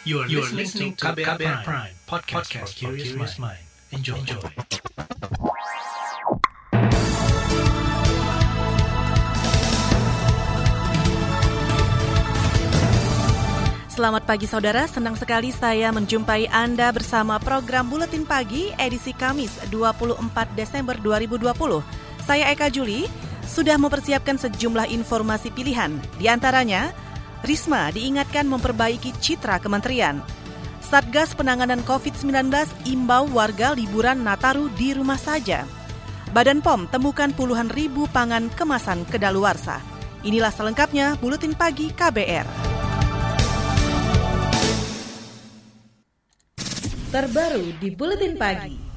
You are, you are listening to KBR, KBR Prime, Prime podcast, podcast for curious mind. Enjoy. Enjoy. Selamat pagi saudara, senang sekali saya menjumpai Anda bersama program Buletin Pagi edisi Kamis 24 Desember 2020. Saya Eka Juli, sudah mempersiapkan sejumlah informasi pilihan, di antaranya Risma diingatkan memperbaiki citra kementerian. Satgas Penanganan COVID-19 imbau warga liburan Nataru di rumah saja. Badan POM temukan puluhan ribu pangan kemasan kedaluarsa. Inilah selengkapnya Buletin Pagi KBR. Terbaru di Buletin Pagi.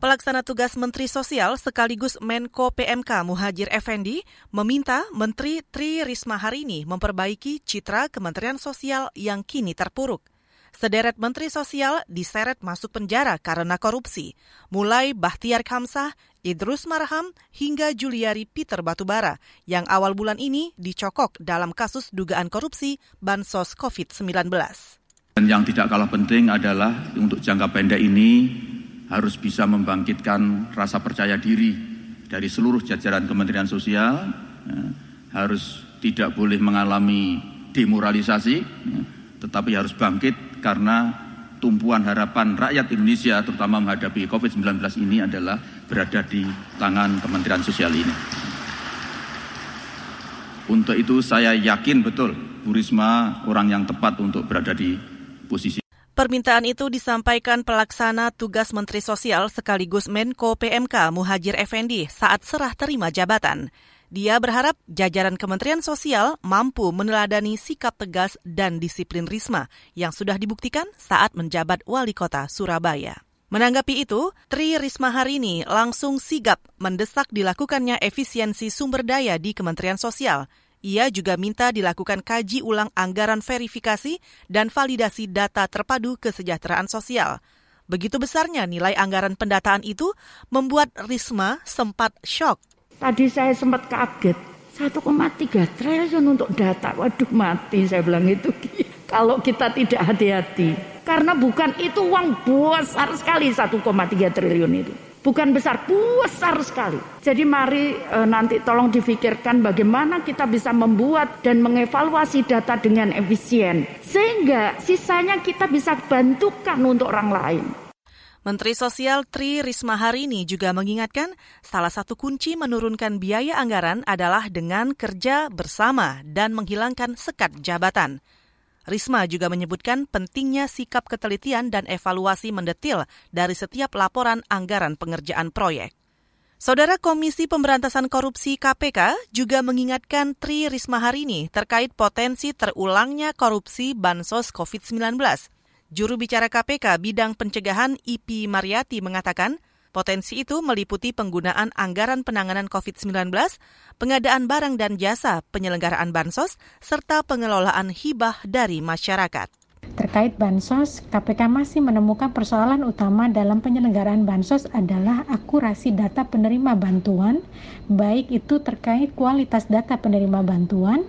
Pelaksana tugas Menteri Sosial sekaligus Menko PMK Muhajir Effendi meminta Menteri Tri Risma hari ini memperbaiki citra Kementerian Sosial yang kini terpuruk. Sederet Menteri Sosial diseret masuk penjara karena korupsi, mulai Bahtiar Kamsah, Idrus Marham, hingga Juliari Peter Batubara, yang awal bulan ini dicokok dalam kasus dugaan korupsi Bansos COVID-19. Dan yang tidak kalah penting adalah untuk jangka pendek ini harus bisa membangkitkan rasa percaya diri dari seluruh jajaran Kementerian Sosial, ya, harus tidak boleh mengalami demoralisasi, ya, tetapi harus bangkit karena tumpuan harapan rakyat Indonesia terutama menghadapi COVID-19 ini adalah berada di tangan Kementerian Sosial ini. Untuk itu saya yakin betul Bu Risma orang yang tepat untuk berada di posisi Permintaan itu disampaikan pelaksana tugas Menteri Sosial sekaligus Menko PMK Muhajir Effendi saat serah terima jabatan. Dia berharap jajaran Kementerian Sosial mampu meneladani sikap tegas dan disiplin Risma yang sudah dibuktikan saat menjabat wali kota Surabaya. Menanggapi itu, Tri Risma hari ini langsung sigap mendesak dilakukannya efisiensi sumber daya di Kementerian Sosial ia juga minta dilakukan kaji ulang anggaran verifikasi dan validasi data terpadu kesejahteraan sosial. Begitu besarnya nilai anggaran pendataan itu membuat Risma sempat shock. Tadi saya sempat kaget, 1,3 triliun untuk data. Waduh mati saya bilang itu. Kalau kita tidak hati-hati. Karena bukan itu uang besar sekali 1,3 triliun itu bukan besar, besar sekali. Jadi mari e, nanti tolong difikirkan bagaimana kita bisa membuat dan mengevaluasi data dengan efisien. Sehingga sisanya kita bisa bantukan untuk orang lain. Menteri Sosial Tri Risma hari ini juga mengingatkan salah satu kunci menurunkan biaya anggaran adalah dengan kerja bersama dan menghilangkan sekat jabatan. Risma juga menyebutkan pentingnya sikap ketelitian dan evaluasi mendetil dari setiap laporan anggaran pengerjaan proyek. Saudara Komisi Pemberantasan Korupsi KPK juga mengingatkan Tri Risma hari ini terkait potensi terulangnya korupsi bansos COVID-19. Juru bicara KPK bidang pencegahan IP Mariati mengatakan, Potensi itu meliputi penggunaan anggaran penanganan COVID-19, pengadaan barang dan jasa, penyelenggaraan bansos, serta pengelolaan hibah dari masyarakat. Terkait bansos, KPK masih menemukan persoalan utama dalam penyelenggaraan bansos adalah akurasi data penerima bantuan, baik itu terkait kualitas data penerima bantuan,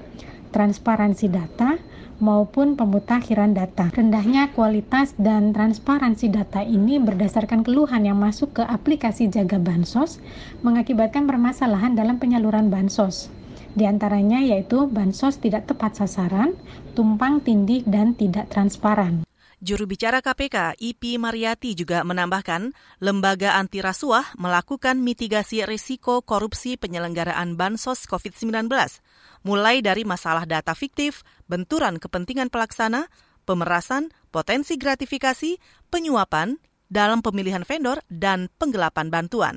transparansi data, maupun pemutakhiran data. Rendahnya kualitas dan transparansi data ini berdasarkan keluhan yang masuk ke aplikasi Jaga Bansos mengakibatkan permasalahan dalam penyaluran bansos. Di antaranya yaitu bansos tidak tepat sasaran, tumpang tindih, dan tidak transparan. Juru bicara KPK, IP Mariati juga menambahkan, lembaga anti rasuah melakukan mitigasi risiko korupsi penyelenggaraan bansos COVID-19, mulai dari masalah data fiktif, benturan kepentingan pelaksana, pemerasan, potensi gratifikasi, penyuapan dalam pemilihan vendor, dan penggelapan bantuan.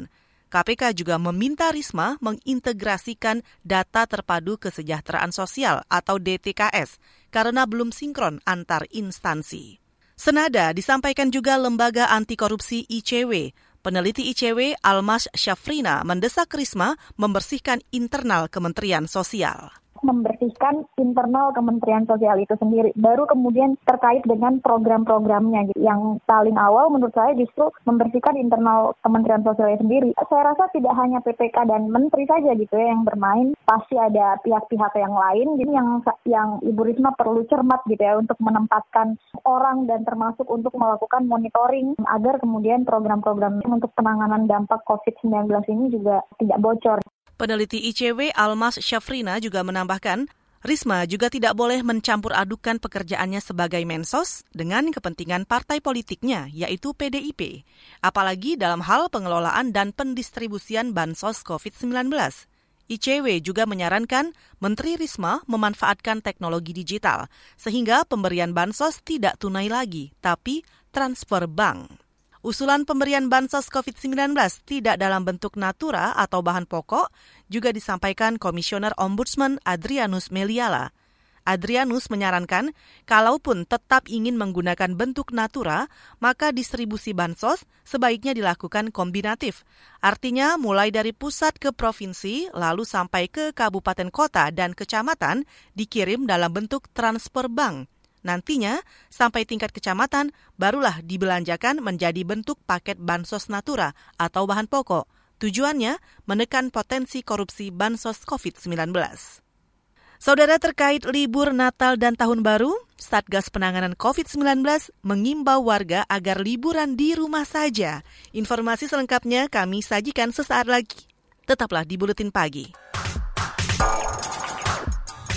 KPK juga meminta Risma mengintegrasikan data terpadu kesejahteraan sosial atau DTKS karena belum sinkron antar instansi. Senada disampaikan juga lembaga anti korupsi ICW. Peneliti ICW Almas Syafrina mendesak Risma membersihkan internal Kementerian Sosial membersihkan internal Kementerian Sosial itu sendiri. Baru kemudian terkait dengan program-programnya gitu. Yang paling awal menurut saya justru membersihkan internal Kementerian Sosial sendiri. Saya rasa tidak hanya PPK dan Menteri saja gitu ya yang bermain, pasti ada pihak-pihak yang lain jadi yang yang Ibu Risma perlu cermat gitu ya untuk menempatkan orang dan termasuk untuk melakukan monitoring agar kemudian program-program untuk penanganan dampak COVID-19 ini juga tidak bocor. Peneliti ICW Almas Syafrina juga menambahkan, Risma juga tidak boleh mencampur adukan pekerjaannya sebagai mensos dengan kepentingan partai politiknya, yaitu PDIP, apalagi dalam hal pengelolaan dan pendistribusian bansos COVID-19. ICW juga menyarankan Menteri Risma memanfaatkan teknologi digital, sehingga pemberian bansos tidak tunai lagi, tapi transfer bank. Usulan pemberian bansos COVID-19 tidak dalam bentuk natura atau bahan pokok juga disampaikan Komisioner Ombudsman Adrianus Meliala. Adrianus menyarankan, kalaupun tetap ingin menggunakan bentuk natura, maka distribusi bansos sebaiknya dilakukan kombinatif. Artinya mulai dari pusat ke provinsi, lalu sampai ke kabupaten kota dan kecamatan dikirim dalam bentuk transfer bank. Nantinya, sampai tingkat kecamatan, barulah dibelanjakan menjadi bentuk paket bansos natura atau bahan pokok. Tujuannya menekan potensi korupsi bansos COVID-19. Saudara terkait libur Natal dan Tahun Baru, Satgas Penanganan COVID-19 mengimbau warga agar liburan di rumah saja. Informasi selengkapnya kami sajikan sesaat lagi. Tetaplah di Buletin Pagi.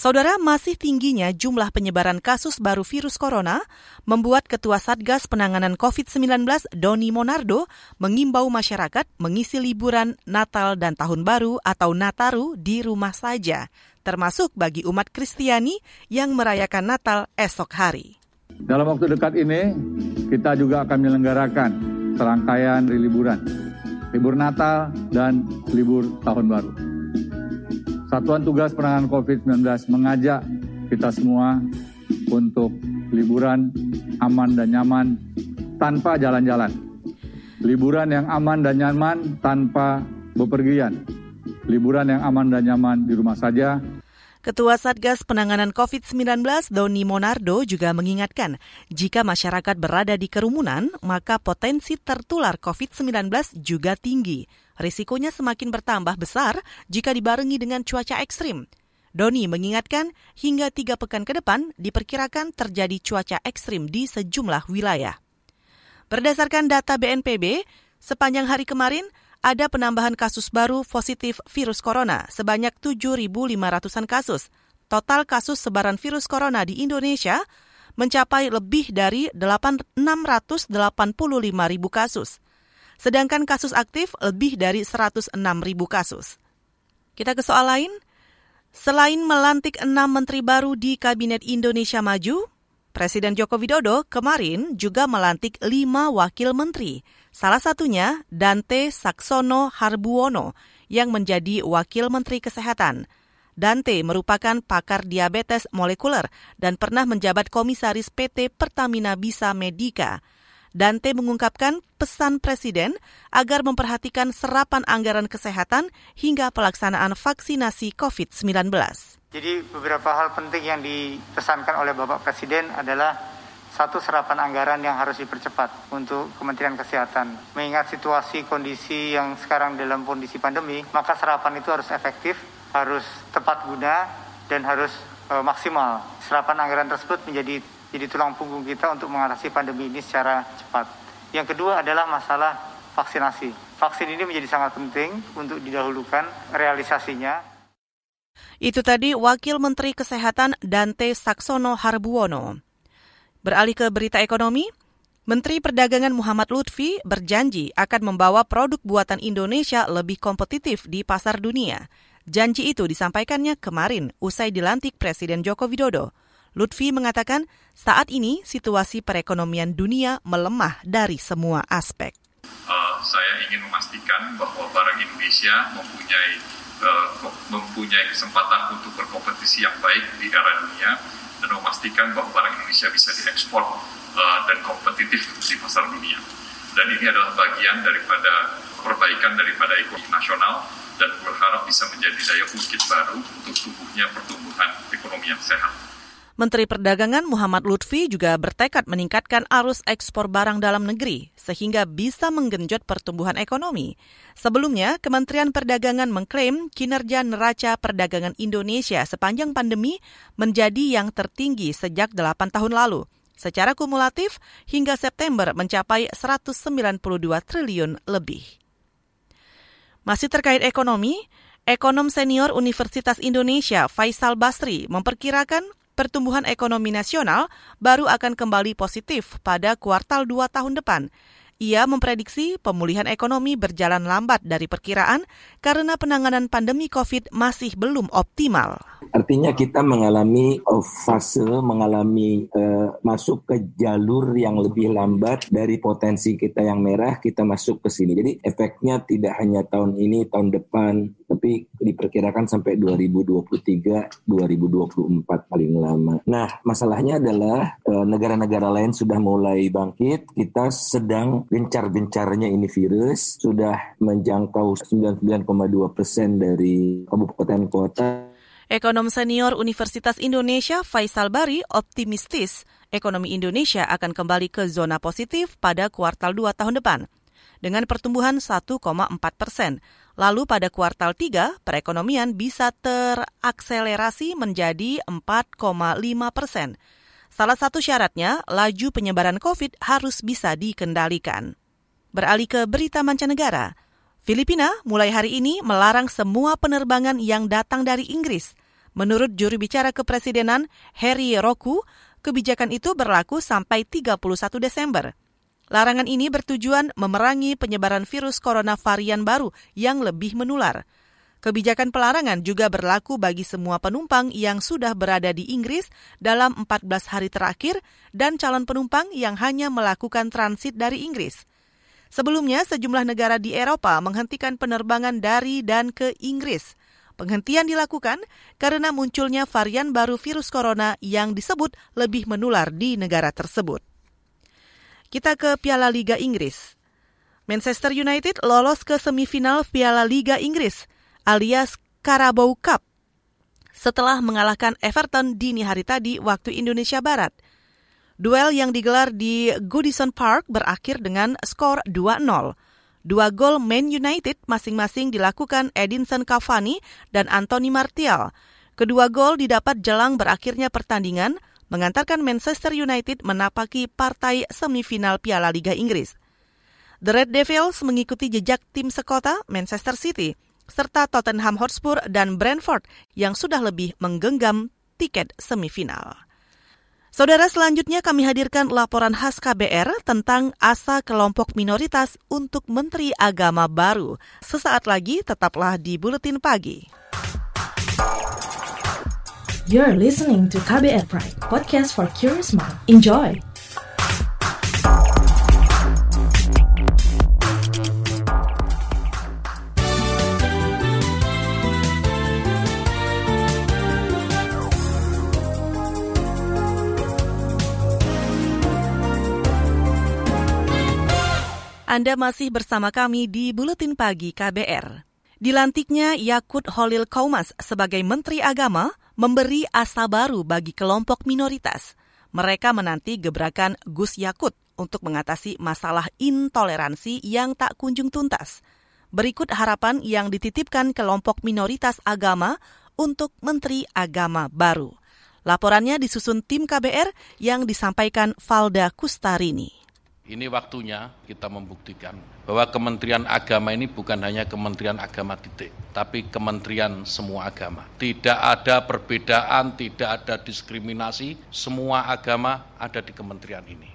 Saudara, masih tingginya jumlah penyebaran kasus baru virus corona membuat Ketua Satgas Penanganan COVID-19 Doni Monardo mengimbau masyarakat mengisi liburan Natal dan Tahun Baru atau Nataru di rumah saja, termasuk bagi umat Kristiani yang merayakan Natal esok hari. Dalam waktu dekat ini, kita juga akan menyelenggarakan serangkaian liburan, libur Natal dan libur Tahun Baru. Satuan Tugas Penanganan COVID-19 mengajak kita semua untuk liburan aman dan nyaman tanpa jalan-jalan. Liburan yang aman dan nyaman tanpa bepergian. Liburan yang aman dan nyaman di rumah saja Ketua Satgas Penanganan COVID-19 Doni Monardo juga mengingatkan, jika masyarakat berada di kerumunan, maka potensi tertular COVID-19 juga tinggi risikonya semakin bertambah besar jika dibarengi dengan cuaca ekstrim. Doni mengingatkan hingga tiga pekan ke depan diperkirakan terjadi cuaca ekstrim di sejumlah wilayah. Berdasarkan data BNPB, sepanjang hari kemarin ada penambahan kasus baru positif virus corona sebanyak 7.500-an kasus. Total kasus sebaran virus corona di Indonesia mencapai lebih dari 685 ribu kasus sedangkan kasus aktif lebih dari 106 ribu kasus. Kita ke soal lain. Selain melantik enam menteri baru di Kabinet Indonesia Maju, Presiden Joko Widodo kemarin juga melantik lima wakil menteri. Salah satunya Dante Saksono Harbuono yang menjadi Wakil Menteri Kesehatan. Dante merupakan pakar diabetes molekuler dan pernah menjabat komisaris PT Pertamina Bisa Medica. Dante mengungkapkan pesan Presiden agar memperhatikan serapan anggaran kesehatan hingga pelaksanaan vaksinasi COVID-19. Jadi beberapa hal penting yang dipesankan oleh Bapak Presiden adalah satu serapan anggaran yang harus dipercepat untuk Kementerian Kesehatan. Mengingat situasi kondisi yang sekarang dalam kondisi pandemi, maka serapan itu harus efektif, harus tepat guna, dan harus e, maksimal. Serapan anggaran tersebut menjadi jadi tulang punggung kita untuk mengatasi pandemi ini secara cepat. Yang kedua adalah masalah vaksinasi. Vaksin ini menjadi sangat penting untuk didahulukan realisasinya. Itu tadi Wakil Menteri Kesehatan Dante Saksono Harbuono. Beralih ke berita ekonomi, Menteri Perdagangan Muhammad Lutfi berjanji akan membawa produk buatan Indonesia lebih kompetitif di pasar dunia. Janji itu disampaikannya kemarin usai dilantik Presiden Joko Widodo. Lutfi mengatakan saat ini situasi perekonomian dunia melemah dari semua aspek. Uh, saya ingin memastikan bahwa barang Indonesia mempunyai uh, mempunyai kesempatan untuk berkompetisi yang baik di era dunia dan memastikan bahwa barang Indonesia bisa diekspor uh, dan kompetitif di pasar dunia. Dan ini adalah bagian daripada perbaikan daripada ekonomi nasional dan berharap bisa menjadi daya ungkit baru untuk tumbuhnya pertumbuhan ekonomi yang sehat. Menteri Perdagangan Muhammad Lutfi juga bertekad meningkatkan arus ekspor barang dalam negeri sehingga bisa menggenjot pertumbuhan ekonomi. Sebelumnya, Kementerian Perdagangan mengklaim kinerja neraca perdagangan Indonesia sepanjang pandemi menjadi yang tertinggi sejak 8 tahun lalu. Secara kumulatif, hingga September mencapai 192 triliun lebih. Masih terkait ekonomi, ekonom senior Universitas Indonesia Faisal Basri memperkirakan pertumbuhan ekonomi nasional baru akan kembali positif pada kuartal 2 tahun depan. Ia memprediksi pemulihan ekonomi berjalan lambat dari perkiraan karena penanganan pandemi COVID masih belum optimal. Artinya kita mengalami uh, fase, mengalami uh, masuk ke jalur yang lebih lambat dari potensi kita yang merah, kita masuk ke sini. Jadi efeknya tidak hanya tahun ini, tahun depan, tapi diperkirakan sampai 2023, 2024 paling lama. Nah, masalahnya adalah uh, negara-negara lain sudah mulai bangkit, kita sedang gencar-gencarnya ini virus, sudah menjangkau 99,2 persen dari kabupaten kota Ekonom senior Universitas Indonesia Faisal Bari optimistis ekonomi Indonesia akan kembali ke zona positif pada kuartal 2 tahun depan dengan pertumbuhan 1,4 persen. Lalu pada kuartal 3, perekonomian bisa terakselerasi menjadi 4,5 persen. Salah satu syaratnya, laju penyebaran COVID harus bisa dikendalikan. Beralih ke berita mancanegara, Filipina mulai hari ini melarang semua penerbangan yang datang dari Inggris. Menurut juru bicara kepresidenan Harry Roku, kebijakan itu berlaku sampai 31 Desember. Larangan ini bertujuan memerangi penyebaran virus corona varian baru yang lebih menular. Kebijakan pelarangan juga berlaku bagi semua penumpang yang sudah berada di Inggris dalam 14 hari terakhir dan calon penumpang yang hanya melakukan transit dari Inggris. Sebelumnya, sejumlah negara di Eropa menghentikan penerbangan dari dan ke Inggris. Penghentian dilakukan karena munculnya varian baru virus corona yang disebut lebih menular di negara tersebut. Kita ke Piala Liga Inggris. Manchester United lolos ke semifinal Piala Liga Inggris alias Carabao Cup setelah mengalahkan Everton dini hari tadi waktu Indonesia Barat – Duel yang digelar di Goodison Park berakhir dengan skor 2-0. Dua gol Man United masing-masing dilakukan Edinson Cavani dan Anthony Martial. Kedua gol didapat jelang berakhirnya pertandingan, mengantarkan Manchester United menapaki partai semifinal Piala Liga Inggris. The Red Devils mengikuti jejak tim sekota Manchester City, serta Tottenham Hotspur dan Brentford yang sudah lebih menggenggam tiket semifinal. Saudara selanjutnya kami hadirkan laporan khas KBR tentang asa kelompok minoritas untuk Menteri Agama baru. Sesaat lagi tetaplah di Buletin Pagi. You're listening to KBR Pride, podcast for curious mind. Enjoy! Anda masih bersama kami di Buletin Pagi KBR. Dilantiknya Yakut Holil Kaumas sebagai Menteri Agama memberi asa baru bagi kelompok minoritas. Mereka menanti gebrakan Gus Yakut untuk mengatasi masalah intoleransi yang tak kunjung tuntas. Berikut harapan yang dititipkan kelompok minoritas agama untuk Menteri Agama baru. Laporannya disusun tim KBR yang disampaikan Valda Kustarini. Ini waktunya kita membuktikan bahwa Kementerian Agama ini bukan hanya Kementerian Agama titik, tapi Kementerian semua agama. Tidak ada perbedaan, tidak ada diskriminasi, semua agama ada di kementerian ini.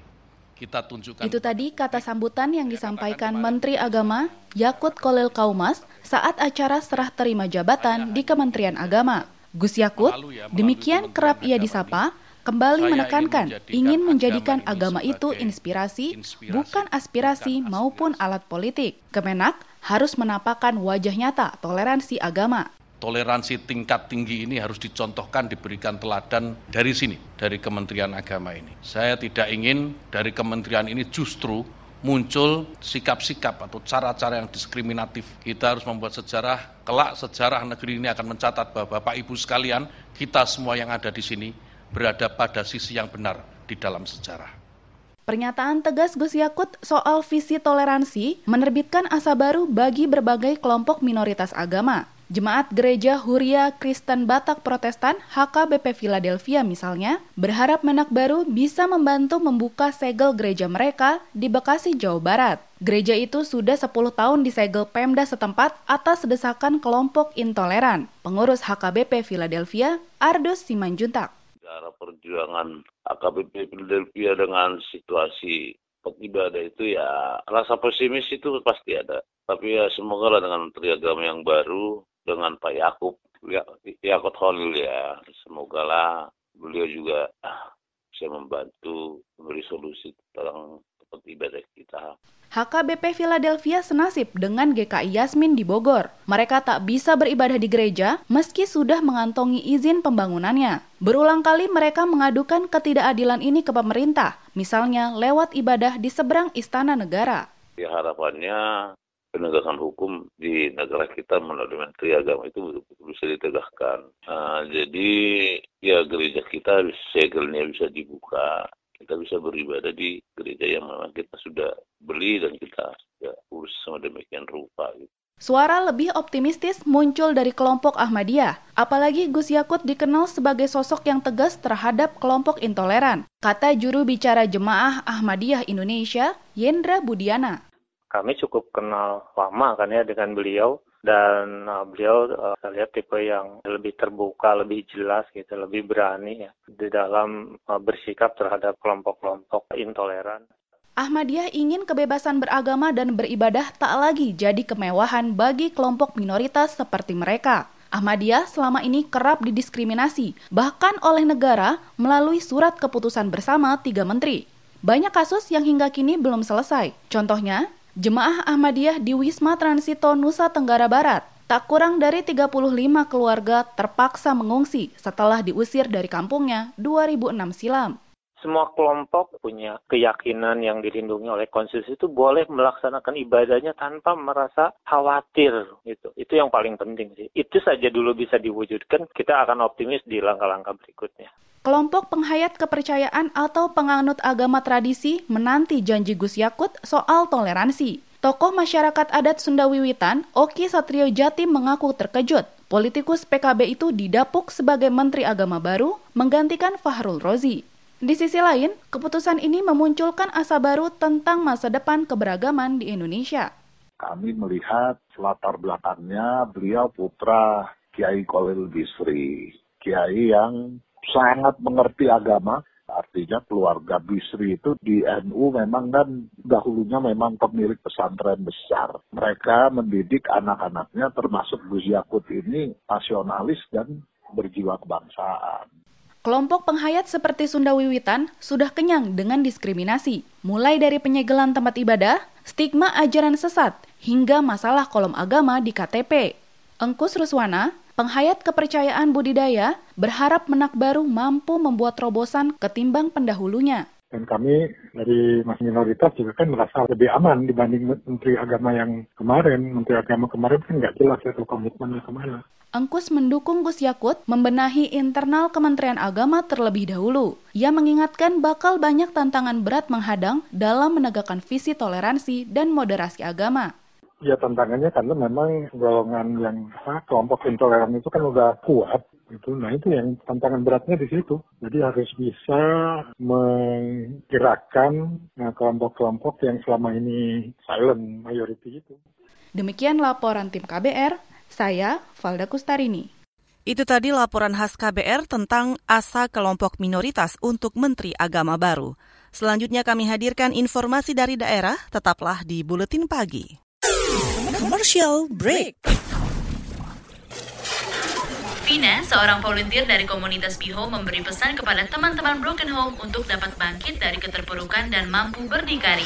Kita tunjukkan. Itu tadi kata sambutan yang disampaikan Menteri Agama Yakut Kolil Kaumas saat acara serah terima jabatan di Kementerian Agama. Gus Yakut, demikian kerap ia disapa, kembali menekankan ingin menjadikan agama itu inspirasi, bukan aspirasi maupun alat politik. Kemenak harus menampakkan wajah nyata toleransi agama toleransi tingkat tinggi ini harus dicontohkan, diberikan teladan dari sini, dari Kementerian Agama ini. Saya tidak ingin dari kementerian ini justru muncul sikap-sikap atau cara-cara yang diskriminatif. Kita harus membuat sejarah, kelak sejarah negeri ini akan mencatat bahwa Bapak Ibu sekalian, kita semua yang ada di sini berada pada sisi yang benar di dalam sejarah. Pernyataan tegas Gus Yakut soal visi toleransi menerbitkan asa baru bagi berbagai kelompok minoritas agama. Jemaat Gereja Huria Kristen Batak Protestan HKBP Philadelphia misalnya berharap Menak baru bisa membantu membuka segel gereja mereka di Bekasi, Jawa Barat. Gereja itu sudah 10 tahun disegel Pemda setempat atas desakan kelompok intoleran. Pengurus HKBP Philadelphia, Ardus Simanjuntak. Cara perjuangan HKBP Philadelphia dengan situasi ibadah itu ya rasa pesimis itu pasti ada. Tapi ya semoga lah dengan Menteri Agama yang baru dengan Pak Yakub ya, Yakut Holil ya semoga lah beliau juga bisa membantu memberi solusi tentang ibadah kita. HKBP Philadelphia senasib dengan GKI Yasmin di Bogor. Mereka tak bisa beribadah di gereja meski sudah mengantongi izin pembangunannya. Berulang kali mereka mengadukan ketidakadilan ini ke pemerintah, misalnya lewat ibadah di seberang Istana Negara. Ya harapannya penegakan hukum di negara kita melalui Menteri Agama itu bisa ditegakkan. Nah, jadi ya gereja kita segelnya bisa dibuka, kita bisa beribadah di gereja yang memang kita sudah beli dan kita ya, urus sama demikian rupa. Gitu. Suara lebih optimistis muncul dari kelompok Ahmadiyah. Apalagi Gus Yakut dikenal sebagai sosok yang tegas terhadap kelompok intoleran. Kata juru bicara Jemaah Ahmadiyah Indonesia, Yendra Budiana kami cukup kenal lama kan ya dengan beliau dan uh, beliau uh, saya lihat tipe yang lebih terbuka, lebih jelas gitu, lebih berani ya di dalam uh, bersikap terhadap kelompok-kelompok intoleran. Ahmadiyah ingin kebebasan beragama dan beribadah tak lagi jadi kemewahan bagi kelompok minoritas seperti mereka. Ahmadiyah selama ini kerap didiskriminasi, bahkan oleh negara melalui surat keputusan bersama tiga menteri. Banyak kasus yang hingga kini belum selesai. Contohnya, Jemaah Ahmadiyah di Wisma Transito Nusa Tenggara Barat tak kurang dari 35 keluarga terpaksa mengungsi setelah diusir dari kampungnya 2006 silam semua kelompok punya keyakinan yang dilindungi oleh konstitusi itu boleh melaksanakan ibadahnya tanpa merasa khawatir gitu. Itu yang paling penting sih. Itu saja dulu bisa diwujudkan, kita akan optimis di langkah-langkah berikutnya. Kelompok penghayat kepercayaan atau penganut agama tradisi menanti janji Gus Yakut soal toleransi. Tokoh masyarakat adat Sunda Wiwitan, Oki Satrio Jatim mengaku terkejut. Politikus PKB itu didapuk sebagai Menteri Agama baru menggantikan Fahrul Rozi. Di sisi lain, keputusan ini memunculkan asa baru tentang masa depan keberagaman di Indonesia. Kami melihat latar belakangnya beliau putra Kiai Kolil Bisri. Kiai yang sangat mengerti agama, artinya keluarga Bisri itu di NU memang kan dahulunya memang pemilik pesantren besar. Mereka mendidik anak-anaknya termasuk Gus Yakut ini nasionalis dan berjiwa kebangsaan. Kelompok penghayat seperti Sunda Wiwitan sudah kenyang dengan diskriminasi, mulai dari penyegelan tempat ibadah, stigma ajaran sesat, hingga masalah kolom agama di KTP. Engkus Ruswana, penghayat kepercayaan budidaya, berharap menak baru mampu membuat terobosan ketimbang pendahulunya. Dan kami dari mas minoritas juga kan merasa lebih aman dibanding Menteri Agama yang kemarin. Menteri Agama kemarin kan nggak jelas itu komitmennya ke mana. Engkus mendukung Gus Yakut membenahi internal Kementerian Agama terlebih dahulu. Ia mengingatkan bakal banyak tantangan berat menghadang dalam menegakkan visi toleransi dan moderasi agama. Ya tantangannya karena memang golongan yang apa, kelompok intoleran itu kan udah kuat itu nah itu yang tantangan beratnya di situ jadi harus bisa menggerakkan nah, kelompok-kelompok yang selama ini silent majority itu demikian laporan tim KBR saya Valda Kustarini. Itu tadi laporan khas KBR tentang asa kelompok minoritas untuk Menteri Agama baru. Selanjutnya kami hadirkan informasi dari daerah, tetaplah di Buletin Pagi. Commercial Break Vina, seorang volunteer dari komunitas Biho, memberi pesan kepada teman-teman Broken Home untuk dapat bangkit dari keterpurukan dan mampu berdikari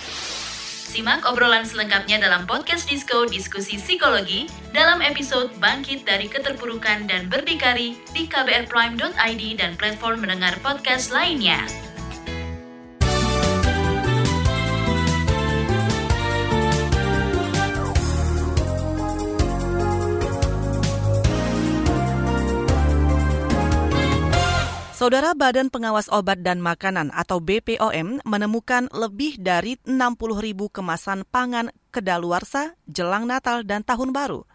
Simak obrolan selengkapnya dalam podcast Disco Diskusi Psikologi dalam episode Bangkit dari Keterpurukan dan Berdikari di kbrprime.id dan platform mendengar podcast lainnya. Saudara Badan Pengawas Obat dan Makanan atau BPOM menemukan lebih dari 60 ribu kemasan pangan kedaluarsa jelang Natal dan Tahun Baru.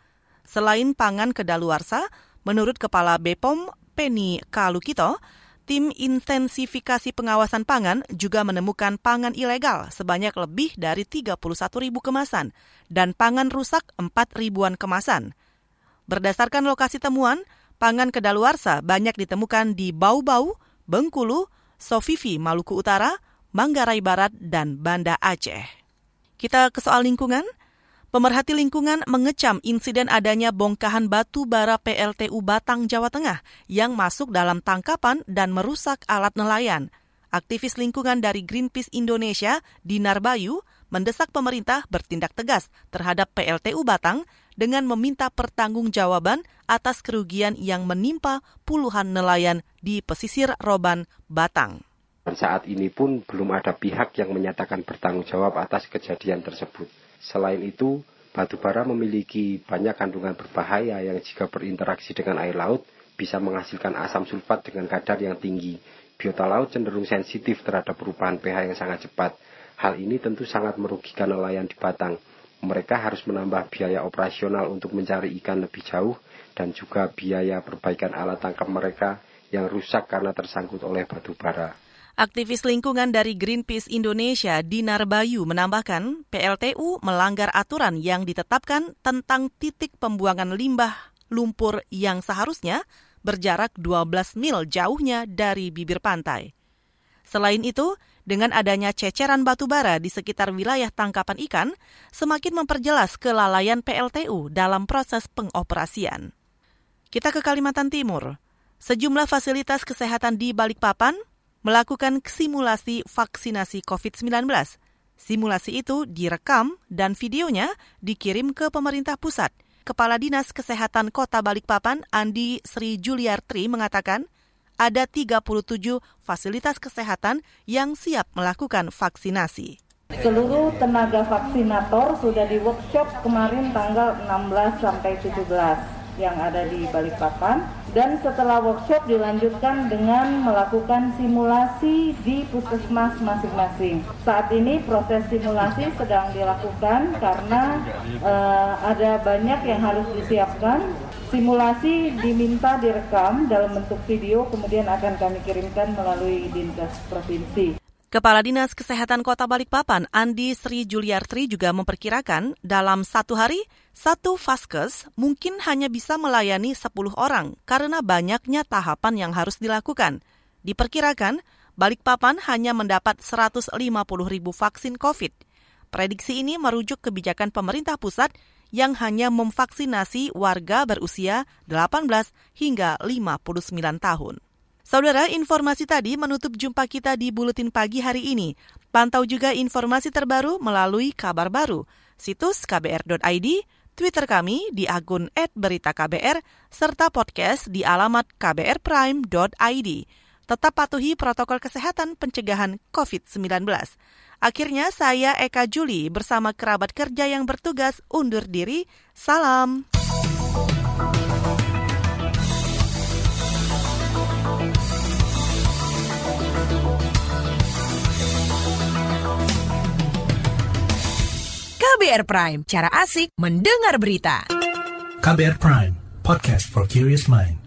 Selain pangan kedaluarsa, menurut Kepala BPOM Penny Kalukito, tim intensifikasi pengawasan pangan juga menemukan pangan ilegal sebanyak lebih dari 31 ribu kemasan dan pangan rusak 4 ribuan kemasan. Berdasarkan lokasi temuan, pangan kedaluarsa banyak ditemukan di Bau-Bau, Bengkulu, Sofifi, Maluku Utara, Manggarai Barat, dan Banda Aceh. Kita ke soal lingkungan. Pemerhati lingkungan mengecam insiden adanya bongkahan batu bara PLTU Batang, Jawa Tengah yang masuk dalam tangkapan dan merusak alat nelayan. Aktivis lingkungan dari Greenpeace Indonesia, Dinar Bayu, mendesak pemerintah bertindak tegas terhadap PLTU Batang dengan meminta pertanggungjawaban atas kerugian yang menimpa puluhan nelayan di pesisir Roban, Batang. Saat ini pun belum ada pihak yang menyatakan bertanggung jawab atas kejadian tersebut. Selain itu, batu bara memiliki banyak kandungan berbahaya yang jika berinteraksi dengan air laut bisa menghasilkan asam sulfat dengan kadar yang tinggi. Biota laut cenderung sensitif terhadap perubahan pH yang sangat cepat. Hal ini tentu sangat merugikan nelayan di Batang mereka harus menambah biaya operasional untuk mencari ikan lebih jauh dan juga biaya perbaikan alat tangkap mereka yang rusak karena tersangkut oleh batu bara. Aktivis lingkungan dari Greenpeace Indonesia, Dinar Bayu, menambahkan PLTU melanggar aturan yang ditetapkan tentang titik pembuangan limbah lumpur yang seharusnya berjarak 12 mil jauhnya dari bibir pantai. Selain itu, dengan adanya ceceran batu bara di sekitar wilayah tangkapan ikan, semakin memperjelas kelalaian PLTU dalam proses pengoperasian. Kita ke Kalimantan Timur. Sejumlah fasilitas kesehatan di Balikpapan melakukan simulasi vaksinasi COVID-19. Simulasi itu direkam dan videonya dikirim ke pemerintah pusat. Kepala Dinas Kesehatan Kota Balikpapan, Andi Sri Juliartri, mengatakan ada 37 fasilitas kesehatan yang siap melakukan vaksinasi. Seluruh tenaga vaksinator sudah di workshop kemarin tanggal 16 sampai 17 yang ada di Balikpapan dan setelah workshop dilanjutkan dengan melakukan simulasi di puskesmas masing-masing. Saat ini proses simulasi sedang dilakukan karena uh, ada banyak yang harus disiapkan. Simulasi diminta direkam dalam bentuk video kemudian akan kami kirimkan melalui Dinkes Provinsi. Kepala Dinas Kesehatan Kota Balikpapan, Andi Sri Juliartri juga memperkirakan dalam satu hari, satu vaskes mungkin hanya bisa melayani 10 orang karena banyaknya tahapan yang harus dilakukan. Diperkirakan, Balikpapan hanya mendapat 150 ribu vaksin COVID. Prediksi ini merujuk kebijakan pemerintah pusat yang hanya memvaksinasi warga berusia 18 hingga 59 tahun. Saudara, informasi tadi menutup jumpa kita di Buletin Pagi hari ini. Pantau juga informasi terbaru melalui kabar baru, situs kbr.id, Twitter kami di akun @beritaKBR, serta podcast di alamat kbrprime.id. Tetap patuhi protokol kesehatan pencegahan COVID-19. Akhirnya saya Eka Juli bersama kerabat kerja yang bertugas undur diri. Salam. KBR Prime, cara asik mendengar berita. KBR Prime, podcast for curious mind.